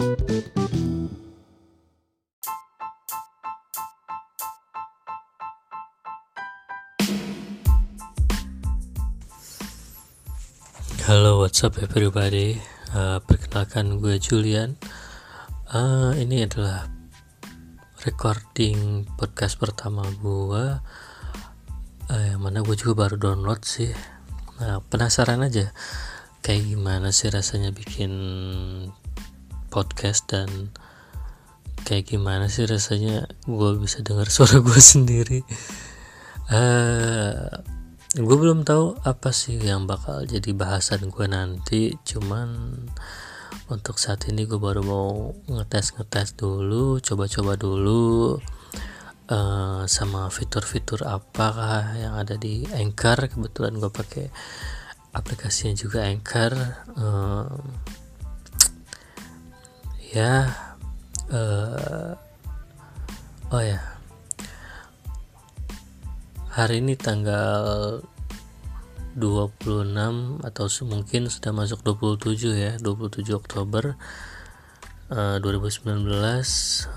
Halo, what's up everybody? Uh, perkenalkan gue Julian. Uh, ini adalah recording podcast pertama gue. Uh, yang mana gue juga baru download sih. Nah, penasaran aja kayak gimana sih rasanya bikin podcast dan kayak gimana sih rasanya gue bisa dengar suara gue sendiri. Uh, gue belum tahu apa sih yang bakal jadi bahasan gue nanti. Cuman untuk saat ini gue baru mau ngetes ngetes dulu coba-coba dulu uh, sama fitur-fitur apakah yang ada di Anchor. Kebetulan gue pakai aplikasinya juga Anchor. Uh, ya uh, oh ya. Hari ini tanggal 26 atau mungkin sudah masuk 27 ya 27 Oktober uh, 2019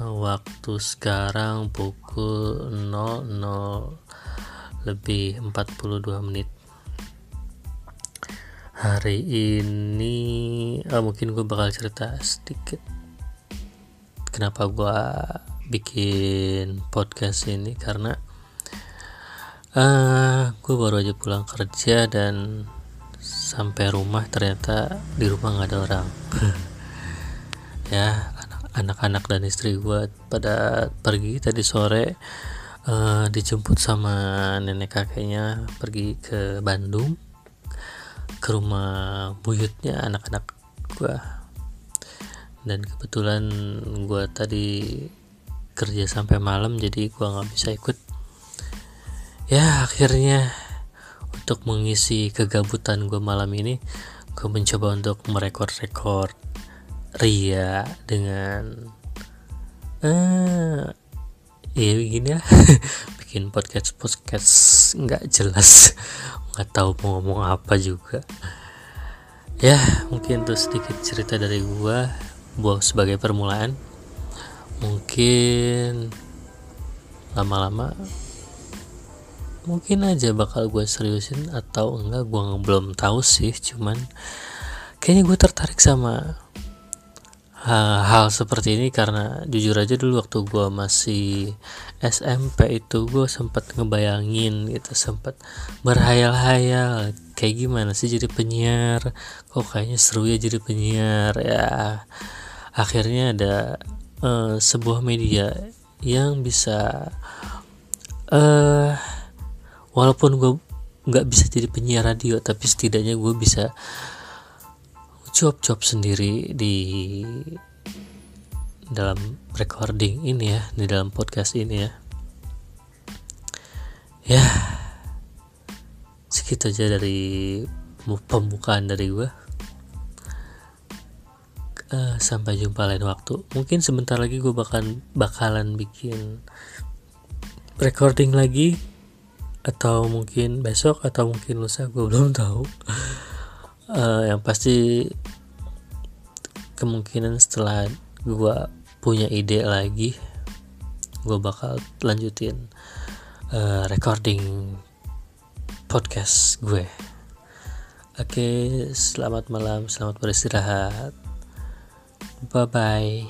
waktu sekarang pukul 00 lebih 42 menit. Hari ini uh, mungkin gue bakal cerita sedikit kenapa gue bikin podcast ini karena uh, gue baru aja pulang kerja dan sampai rumah ternyata di rumah nggak ada orang. Ya anak-anak dan istri gue pada pergi tadi sore uh, dijemput sama nenek kakeknya pergi ke Bandung ke rumah buyutnya anak-anak gue dan kebetulan gue tadi kerja sampai malam jadi gue nggak bisa ikut. Ya akhirnya untuk mengisi kegabutan gue malam ini gue mencoba untuk merekod-rekod Ria dengan eh ya begini ya. Bikin podcast podcast nggak jelas. Nggak tahu mau ngomong apa juga. Ya mungkin itu sedikit cerita dari gue buat sebagai permulaan. Mungkin lama-lama mungkin aja bakal gue seriusin atau enggak gue belum tahu sih cuman kayaknya gue tertarik sama hal, hal seperti ini karena jujur aja dulu waktu gue masih SMP itu gue sempat ngebayangin gitu sempat berhayal-hayal kayak gimana sih jadi penyiar kok kayaknya seru ya jadi penyiar ya akhirnya ada uh, sebuah media yang bisa uh, walaupun gue nggak bisa jadi penyiar radio tapi setidaknya gue bisa job-job sendiri di dalam recording ini ya di dalam podcast ini ya. Ya segitu aja dari pembukaan dari gue uh, sampai jumpa lain waktu. Mungkin sebentar lagi gue bakalan bakalan bikin recording lagi. Atau mungkin besok atau mungkin lusa gue belum tahu. Uh, yang pasti kemungkinan setelah gue punya ide lagi gue bakal lanjutin uh, recording podcast gue. Oke selamat malam selamat beristirahat bye bye